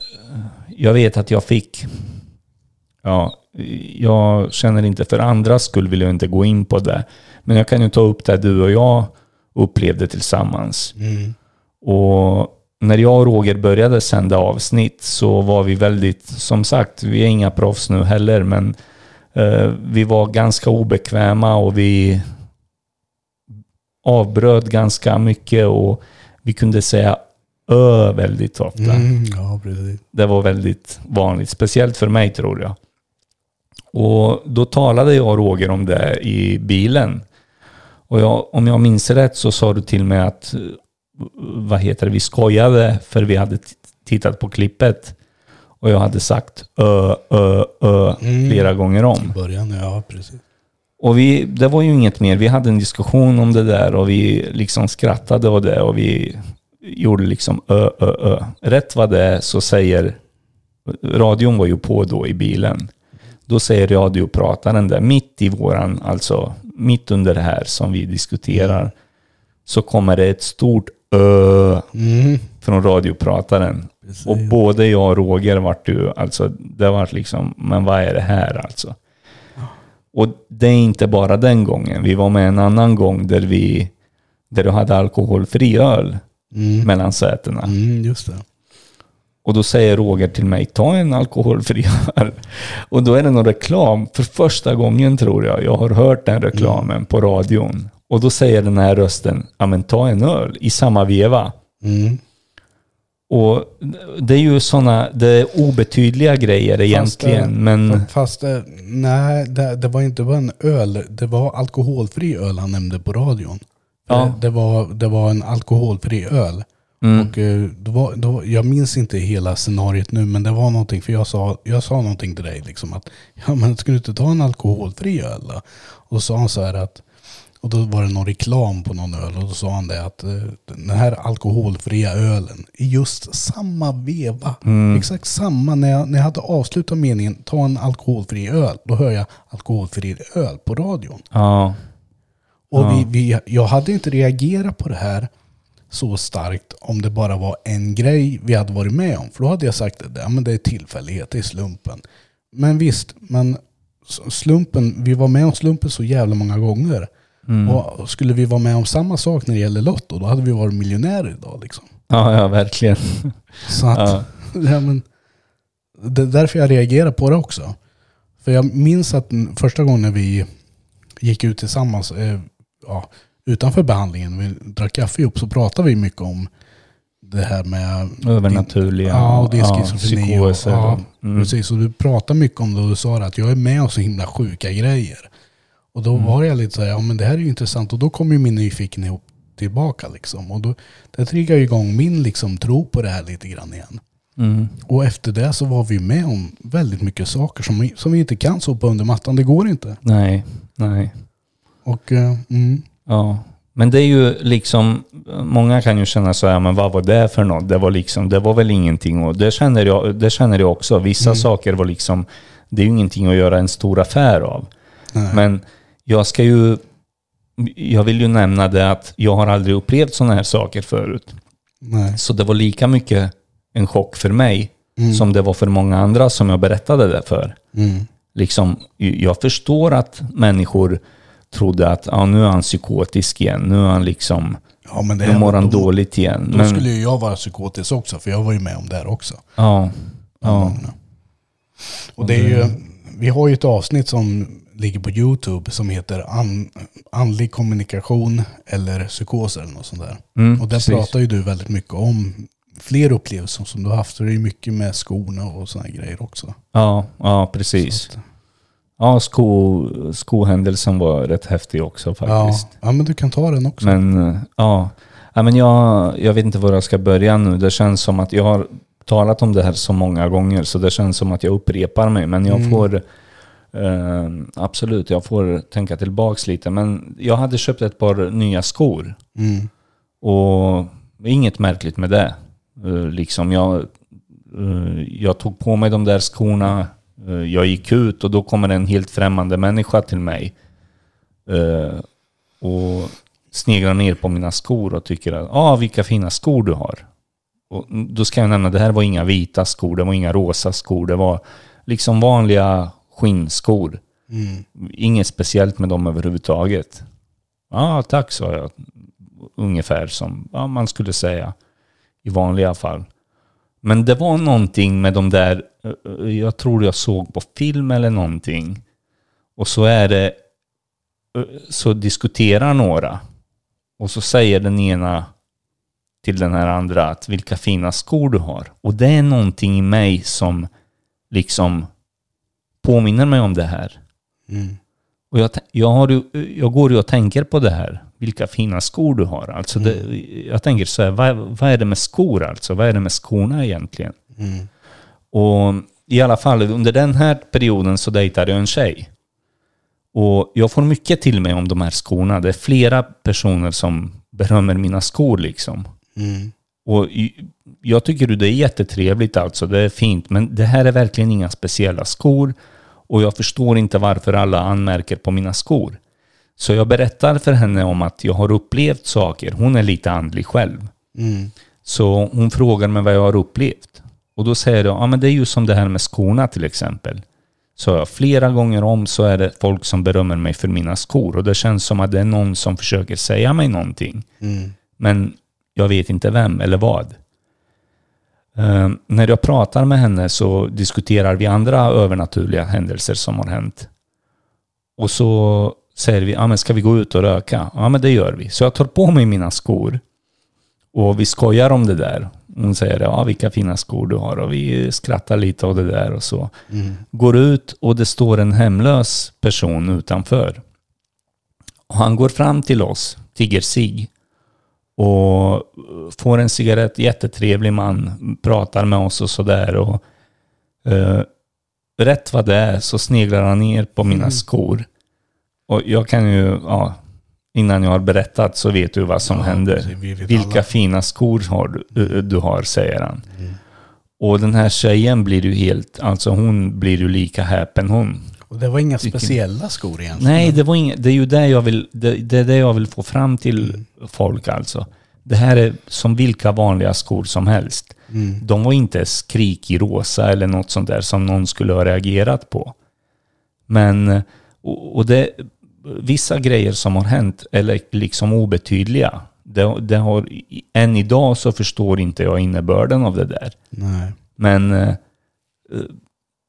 jag vet att jag fick, ja, jag känner inte för andras skull vill jag inte gå in på det. Men jag kan ju ta upp det du och jag upplevde tillsammans. Mm. Och när jag och Roger började sända avsnitt så var vi väldigt, som sagt, vi är inga proffs nu heller, men eh, vi var ganska obekväma och vi avbröt ganska mycket och vi kunde säga ö väldigt ofta. Mm, ja. Det var väldigt vanligt, speciellt för mig tror jag. Och då talade jag och Roger om det i bilen. Och jag, om jag minns rätt så sa du till mig att, vad heter det, vi skojade för vi hade tittat på klippet. Och jag hade sagt ö, ö, ö flera gånger om. I början, ja precis. Och vi, det var ju inget mer. Vi hade en diskussion om det där och vi liksom skrattade och det och vi gjorde liksom ö, ö, ö. Rätt vad det är så säger, radion var ju på då i bilen. Då säger radioprataren där, mitt i våran, alltså mitt under det här som vi diskuterar, så kommer det ett stort ö Mm. från radioprataren. Precis. Och både jag och Roger vart ju, alltså det vart liksom, men vad är det här alltså? Och det är inte bara den gången. Vi var med en annan gång där vi, där du hade alkoholfri öl Mm. mellan sätena. Mm, just det. Och då säger Roger till mig, ta en alkoholfri öl. Och då är det någon reklam, för första gången tror jag, jag har hört den reklamen på radion. Och då säger den här rösten, ja men ta en öl i samma veva. Mm. Och det är ju sådana, det är obetydliga grejer egentligen, Fast, eh, men Fast eh, nej, det, det var inte bara en öl. Det var alkoholfri öl han nämnde på radion. Ja. Det, det, var, det var en alkoholfri öl. Mm. Och eh, det var, var, jag minns inte hela scenariot nu, men det var någonting, för jag sa, jag sa någonting till dig liksom att, ja men ska du inte ta en alkoholfri öl då? Och då sa han så här att, och då var det någon reklam på någon öl och då sa han det att eh, den här alkoholfria ölen i just samma veva, exakt samma, när jag, när jag hade avslutat meningen ta en alkoholfri öl, då hör jag alkoholfri öl på radion. ja. Och Ja. vi, vi, jag hade inte reagerat på det här så starkt om det bara var en grej vi hade varit med om. För då hade jag sagt att ja, men det är tillfällighet, det är slumpen. Men visst, men slumpen, vi var med om slumpen så jävla många gånger. Mm. Och skulle vi vara med om samma sak när det gäller Lotto, då hade vi varit miljonärer idag. Liksom. ja, ja verkligen. Så att, Ja. ja. men, det är därför jag reagerar på det också. För jag minns att första gången vi gick ut tillsammans, eh, ja, utanför behandlingen, vi drack kaffe ihop, så pratade vi mycket om det här med Övernaturliga. Ja, och är ja, psykoser. ja, Mm. Precis, och du pratade mycket om det och du sa att jag är med om så himla sjuka grejer. Och då var jag lite så här, ja men det här är ju intressant. Och då kom ju min nyfikenhet tillbaka liksom. Och då, det triggade igång min liksom tro på det här lite grann igen. Mm. Och efter det så var vi med om väldigt mycket saker som, vi- som vi inte kan sopa under mattan. Det går inte. Nej, nej. Och eh, mm, Ja. Men det är ju liksom, många kan ju känna så här, men vad var det för något? Det var liksom, det var väl ingenting. Och det känner jag, det känner jag också. Vissa saker var liksom, det är ju ingenting att göra en stor affär av. nej. Men jag ska ju, jag vill ju nämna det att jag har aldrig upplevt sådana här saker förut. nej. Så det var lika mycket en chock för mig Mm. som det var för många andra som jag berättade det för. Mm. Liksom, jag förstår att människor trodde att ah, nu är han psykotisk igen. Nu är han liksom Ja, men det här mår han då- dåligt igen. Då Men, skulle ju jag vara psykotisk också, för jag var ju med om det här också. ja, ja, Och det är ju, vi har ju ett avsnitt som ligger på YouTube som heter an, andlig kommunikation eller psykoser eller något sånt där. mm, Och där precis. pratar ju du väldigt mycket om fler upplevelser som du har haft. Så det är ju mycket med skorna och sådana grejer också. Ja, ja, precis. Att- Ja, sko, skohändelsen var rätt häftig också ja, faktiskt. ja, men du kan ta den också. Men ja, ja men jag, jag vet inte var jag ska börja nu. Det känns som att jag har talat om det här så många gånger så det känns som att jag upprepar mig. Men jag Mm. får eh, absolut, jag får tänka tillbaks lite. Men jag hade köpt ett par nya skor Mm. och inget märkligt med det. Eh, liksom jag, eh, jag tog på mig de där skorna, jag gick ut och då kommer en helt främmande människa till mig. eh, och sneglar ner på mina skor och tycker att ah, vilka fina skor du har. Och då ska jag nämna, det här var inga vita skor, det var inga rosa skor, det var liksom vanliga skinnskor. Mm. Inget speciellt med dem överhuvudtaget. Ja, tack sa jag. Ungefär som ja, man skulle säga i vanliga fall. Men det var någonting med de där, eh, jag tror jag såg på film eller någonting. Och så är det, eh, så diskuterar några. Och så säger den ena till den här andra att vilka fina skor du har. Och det är någonting i mig som liksom påminner mig om det här. Mm. Och jag, jag, har jag går ju och tänker på det här. Vilka fina skor du har. Alltså det, jag tänker så här, vad, vad är det med skor alltså? Vad är det med skorna egentligen? Mm. Och i alla fall under den här perioden så dejtade jag en tjej. Och jag får mycket till mig om de här skorna. Det är flera personer som berömmer mina skor liksom. Mm. Och jag tycker det är jättetrevligt alltså, det är fint. Men det här är verkligen inga speciella skor. Och jag förstår inte varför alla anmärker på mina skor. Så jag berättar för henne om att jag har upplevt saker. Hon är lite andlig själv. Mm. Så hon frågar mig vad jag har upplevt. Och då säger jag, ja men det är ju som det här med skorna till exempel. Så jag, flera gånger om så är det folk som berömmer mig för mina skor. Och det känns som att det är någon som försöker säga mig någonting. Mm. Men jag vet inte vem eller vad. Eh, när jag pratar med henne så diskuterar vi andra övernaturliga händelser som har hänt. Och så säger vi, ja men ska vi gå ut och röka? Ja men det gör vi. Så jag tar på mig mina skor. Och vi skojar om det där. Hon säger, ja vilka fina skor du har. Och vi skrattar lite av det där och så. Mm. Går ut och det står en hemlös person utanför. Och han går fram till oss, tigger sig och får en cigarett, jättetrevlig man, pratar med oss och sådär. Och, eh, rätt vad det är så sneglar han ner på mina Mm. skor. Och jag kan ju, ja, innan jag har berättat så vet du vad som Ja, händer. Vi Vilka alla. fina skor har du, eh, du har, säger han. Mm. Och den här tjejen blir ju helt, alltså hon blir ju lika häpen hon. Och det var inga speciella skor egentligen. Nej, det var inget, det är ju det jag vill, det, det är det jag vill få fram till folk alltså. Det här är som vilka vanliga skor som helst. Mm. De var inte skrikig rosa eller något sånt där som någon skulle ha reagerat på. Men, och, och det, vissa grejer som har hänt är liksom obetydliga. Det, det har, än idag så förstår inte jag innebörden av det där. Nej. Men eh,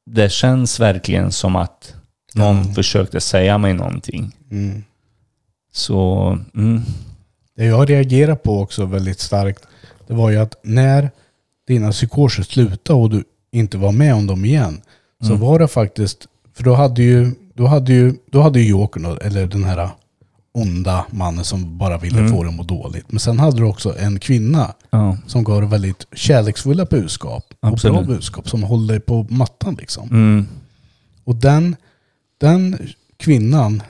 det känns verkligen som att någon Ja. försökte säga mig någonting. Mm. Så, mm, Det jag reagerar på också väldigt starkt, det var ju att när dina psykoser slutade och du inte var med om dem igen, så Mm. var det faktiskt, för då hade ju, då hade ju, då hade ju Jokern, eller den här onda mannen som bara ville Mm. få dig att må dåligt. Men sen hade du också en kvinna ja, som gav dig väldigt kärleksfulla budskap. Och Absolut. bra budskap som håller dig på mattan liksom. mm, Och den, den kvinnan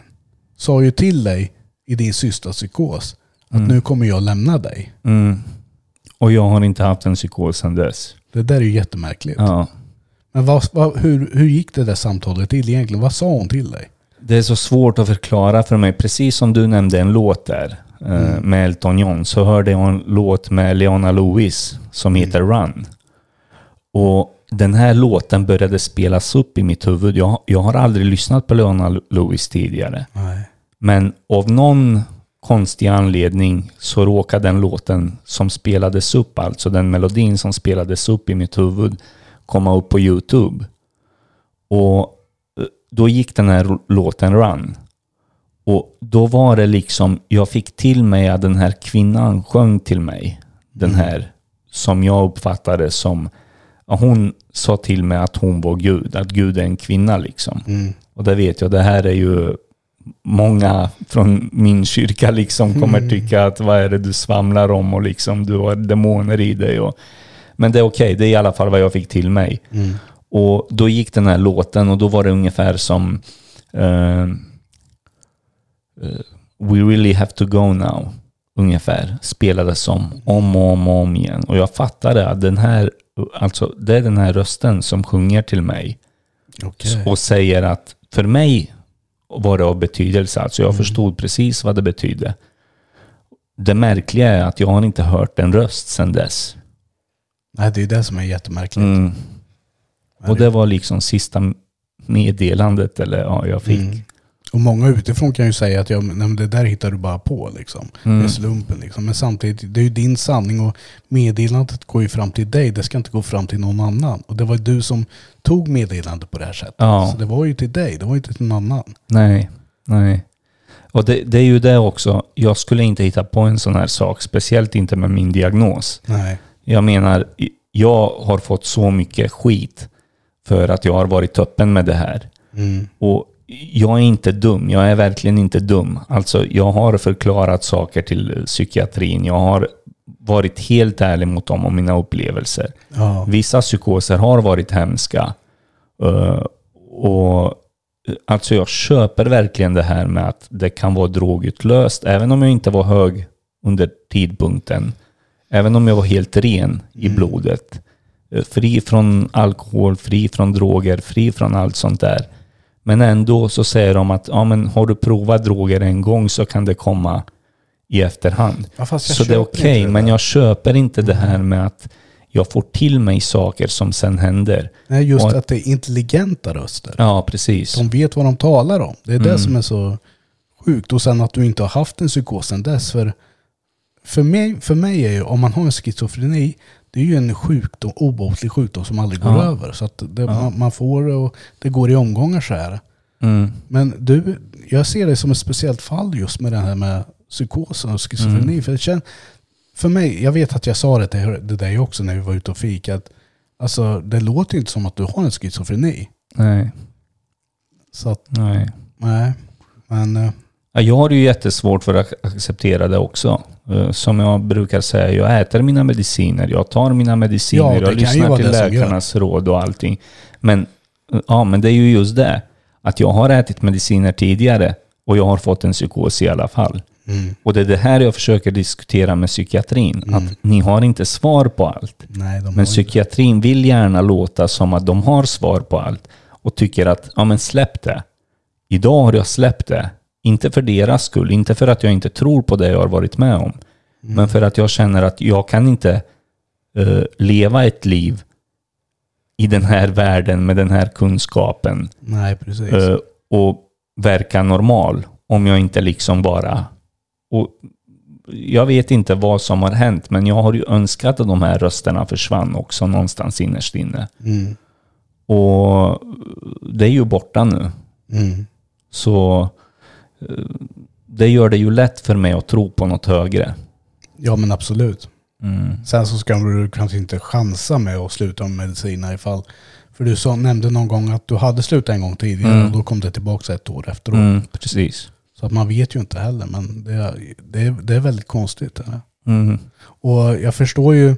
sa ju till dig i din sista psykos att Mm. nu kommer jag lämna dig. mm. Och jag har inte haft en psykos sedan dess. Det där är ju jättemärkligt. Ja. Men vad, vad, hur, hur gick det där samtalet till egentligen? Vad sa hon till dig? Det är så svårt att förklara för mig. Precis som du nämnde en låt där eh, Mm. med Elton John så hörde jag en låt med Leona Lewis som Mm. heter Run. Och den här låten började spelas upp i mitt huvud. Jag, jag har aldrig lyssnat på Leona Lewis tidigare. Nej. Men av någon konstig anledning så råkade den låten som spelades upp, alltså den melodin som spelades upp i mitt huvud, komma upp på YouTube. Och eh, då gick den här låten Run. Och då var det liksom, jag fick till mig att den här kvinnan sjöng till mig. Den här som jag uppfattade som, hon sa till mig att hon var Gud, att Gud är en kvinna liksom. Mm. Och det vet jag, det här är ju många från min kyrka liksom kommer tycka att vad är det du svamlar om och liksom du har demoner i dig. Och, men det är okej, det är i alla fall vad jag fick till mig. Mm. Och då gick den här låten och då var det ungefär som eh, We really have to go now. Ungefär. Spelades som om och om och om igen. Och jag fattade att den här, alltså det är den här rösten som sjunger till mig Okej. och säger att för mig var det av betydelse. Alltså jag förstod precis vad det betydde. Det märkliga är att jag har inte hört en röst sedan dess. Nej, det är det som är jättemärkligt. Mm. Och det var liksom sista meddelandet eller ja, jag fick. Mm. Och många utifrån kan ju säga att ja, men det där hittar du bara på liksom. Mm. Det är slumpen liksom. Men samtidigt, det är ju din sanning och meddelandet går ju fram till dig. Det ska inte gå fram till någon annan. Och det var ju du som tog meddelandet på det här sättet. Ja. Så det var ju till dig, det var ju inte till någon annan. Nej, nej. Och det, det är ju det också. Jag skulle inte hitta på en sån här sak, speciellt inte med min diagnos. Nej. Jag menar, jag har fått så mycket skit för att jag har varit öppen med det här. Mm. Och jag är inte dum. Jag är verkligen inte dum. Alltså, jag har förklarat saker till psykiatrin. Jag har varit helt ärlig mot dem om mina upplevelser. Ja. Vissa psykoser har varit hemska. Eh, och eh, alltså jag köper verkligen det här med att det kan vara drogutlöst. Även om jag inte var hög under tidpunkten. Även om jag var helt ren i blodet. Eh, Fri från alkohol, fri från droger, fri från allt sånt där. Men ändå så säger de att ja, men har du provat droger en gång så kan det komma i efterhand. Ja, så det är okej, det men jag köper inte det här med att jag får till mig saker som sen händer. Nej, just Och- att det är intelligenta röster. Ja, precis. De vet vad de talar om. Det är det Mm. som är så sjukt. Och sen att du inte har haft en psykos sen dess. För, för, mig, för mig är ju, om man har en schizofreni, det är ju en sjukdom, obotlig sjukdom som aldrig går Ja. över. Så det, Ja. man, man får och det går i omgångar så här. Mm. Men du, jag ser det som ett speciellt fall just med det här med psykosen och schizofreni. Mm. För, det kän, för mig, jag vet att jag sa det till dig också när vi var ute och fikade. Alltså det låter ju inte som att du har en schizofreni. Nej, Så att, nej. nej. Men eh, Ja, jag har ju jättesvårt för att acceptera det också. Eh, Som jag brukar säga, jag äter mina mediciner, jag tar mina mediciner, Ja, jag lyssnar till läkarnas råd och allting. Men, eh, ja, men det är ju just det. Att jag har ätit mediciner tidigare och jag har fått en psykos i alla fall. mm, Och det är det här jag försöker diskutera med psykiatrin. Mm. Att ni har inte svar på allt. nej, Men psykiatrin vill gärna låta som att de har svar på allt och tycker att, ja men släpp det. Idag har jag släppt det. Inte för deras skull, inte för att jag inte tror på det jag har varit med om. Men för att jag känner att jag kan inte eh, leva ett liv i den här världen med den här kunskapen Nej, precis. eh, och verka normal om jag inte liksom bara... Och jag vet inte vad som har hänt, men jag har ju önskat att de här rösterna försvann också någonstans innerst inne. Mm, Och det är ju borta nu. mm, Så det gör det ju lätt för mig att tro på något högre. ja, men absolut. Mm. Sen så ska du kanske inte chansa med att sluta med mediciner ifall... För du sa, nämnde någon gång att du hade slutat en gång tidigare Mm. och då kom det tillbaka ett år efteråt. Mm, precis. Så att man vet ju inte heller, men det är, det är, det är väldigt konstigt. Eller? Mm. Och jag förstår ju,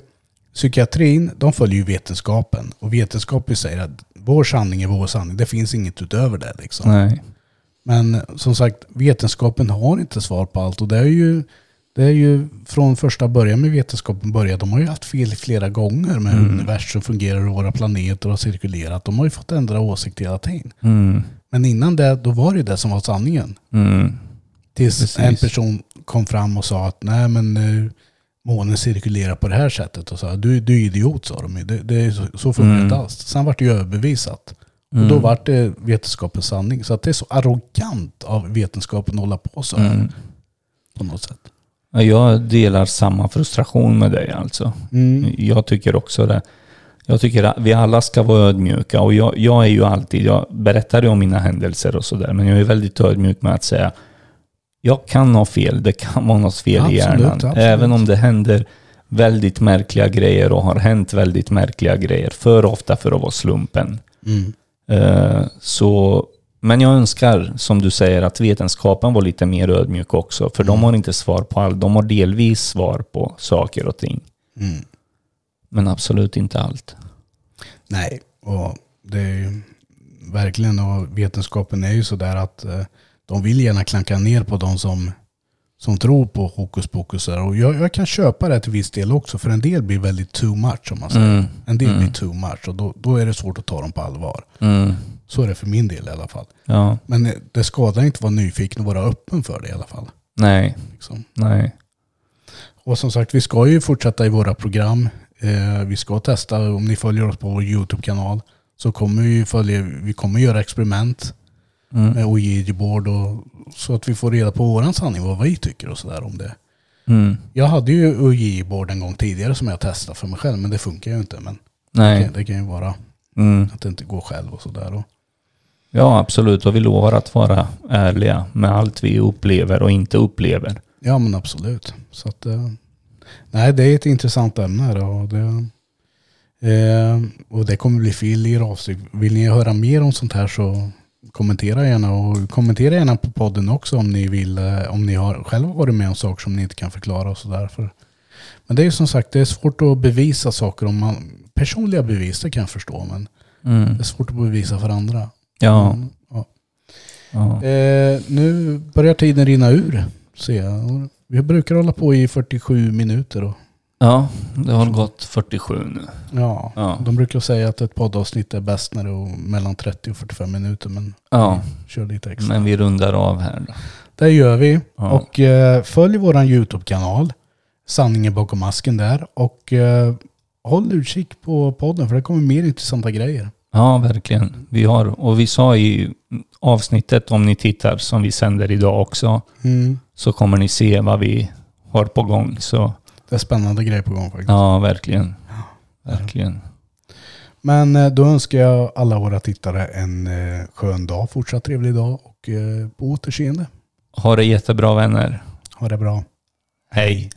psykiatrin, de följer ju vetenskapen. Och vetenskapen säger att vår sanning är vår sanning. Det finns inget utöver det. Liksom. Nej. Men som sagt, vetenskapen har inte svar på allt. Och det är ju, det är ju från första början med vetenskapen började. De har ju haft fel flera gånger med hur Mm. universum fungerar och våra planeter har cirkulerat. De har ju fått ändra åsikt hela tiden. Mm. Men innan det, då var det det som var sanningen. Mm. Tills Precis. en person kom fram och sa att nej men eh, månen cirkulerar på det här sättet. Och sa du, du är idiot sa de det, det är så, så funkar det Mm. inte alls. Sen vart det ju överbevisat. Mm. Och då vart det vetenskapens sanning. Så att det är så arrogant av vetenskapen att hålla på så här. Mm. på något sätt. Ja, Jag delar samma frustration med dig alltså. Mm. Jag tycker också det. Jag tycker att vi alla ska vara ödmjuka och jag, jag är ju alltid, jag berättar ju om mina händelser och sådär, men jag är väldigt ödmjuk med att säga jag kan ha fel, det kan vara något fel i Absolut, hjärnan. absolut. Även om det händer väldigt märkliga grejer och har hänt väldigt märkliga grejer, för ofta för att vara slumpen. Mm. Eh, så, men jag önskar, som du säger, att vetenskapen var lite mer ödmjuk också. För de har inte svar på allt. De har delvis svar på saker och ting. Mm. Men absolut inte allt. Nej, och det är ju verkligen, och vetenskapen är ju sådär att eh, de vill gärna klanka ner på de som, som tror på hokus pokus. Och jag, jag kan köpa det till viss del också, för en del blir väldigt too much om man säger. Mm. En del Mm. blir too much och då, då är det svårt att ta dem på allvar. Mm. Så är det för min del i alla fall. Ja, Men det skadar inte att vara nyfiken och vara öppen för det i alla fall. nej, Liksom. nej. Och som sagt, vi ska ju fortsätta i våra program. Eh, vi ska testa, om ni följer oss på vår YouTube-kanal, så kommer vi följa, vi kommer göra experiment Mm. med Ouija-board och så att vi får reda på våran sanning, vad vi tycker och sådär om det. Mm. Jag hade ju Ouija-board en gång tidigare som jag testade för mig själv, men det funkar ju inte. Men det, Nej. kan- det kan ju vara Mm. att det inte går själv och sådär. Och, Ja, absolut. Och vi lovar att vara ärliga med allt vi upplever och inte upplever. ja men absolut. Så att, eh, nej, det är ett intressant ämne. Och, det, eh, och det kommer bli fler avsnitt. Vill ni höra mer om sånt här så kommentera gärna och kommentera gärna på podden också om ni vill, eh, om ni har själva varit med om saker som ni inte kan förklara och sådär. Men det är ju som sagt, det är svårt att bevisa saker om man, personliga bevis, det kan jag förstå, men Mm. det är svårt att bevisa för andra. Ja. Mm, ja. ja. Eh, nu börjar tiden rinna ur, ser jag. Vi brukar hålla på i 47 minuter. Och, Ja, det har gått 47 nu. ja, Ja. De brukar säga att ett poddavsnitt är bäst när det är mellan 30 och 45 minuter, men Ja, kör lite extra. men vi rundar av här då. Det gör vi. Ja. Och eh, följ våran YouTube-kanal. Sanningen bakom masken där. Och eh, håll utkik på podden för det kommer mer intressanta grejer. Ja, verkligen. Vi har, och vi sa i avsnittet, om ni tittar, som vi sänder idag också, Mm. så kommer ni se vad vi har på gång. Så Det är spännande grejer på gång faktiskt. ja, verkligen. Verkligen. Men eh, då önskar jag alla våra tittare en eh, skön dag, fortsatt trevlig dag och eh, på återseende. Ha det jättebra vänner. Ha det bra. Hej.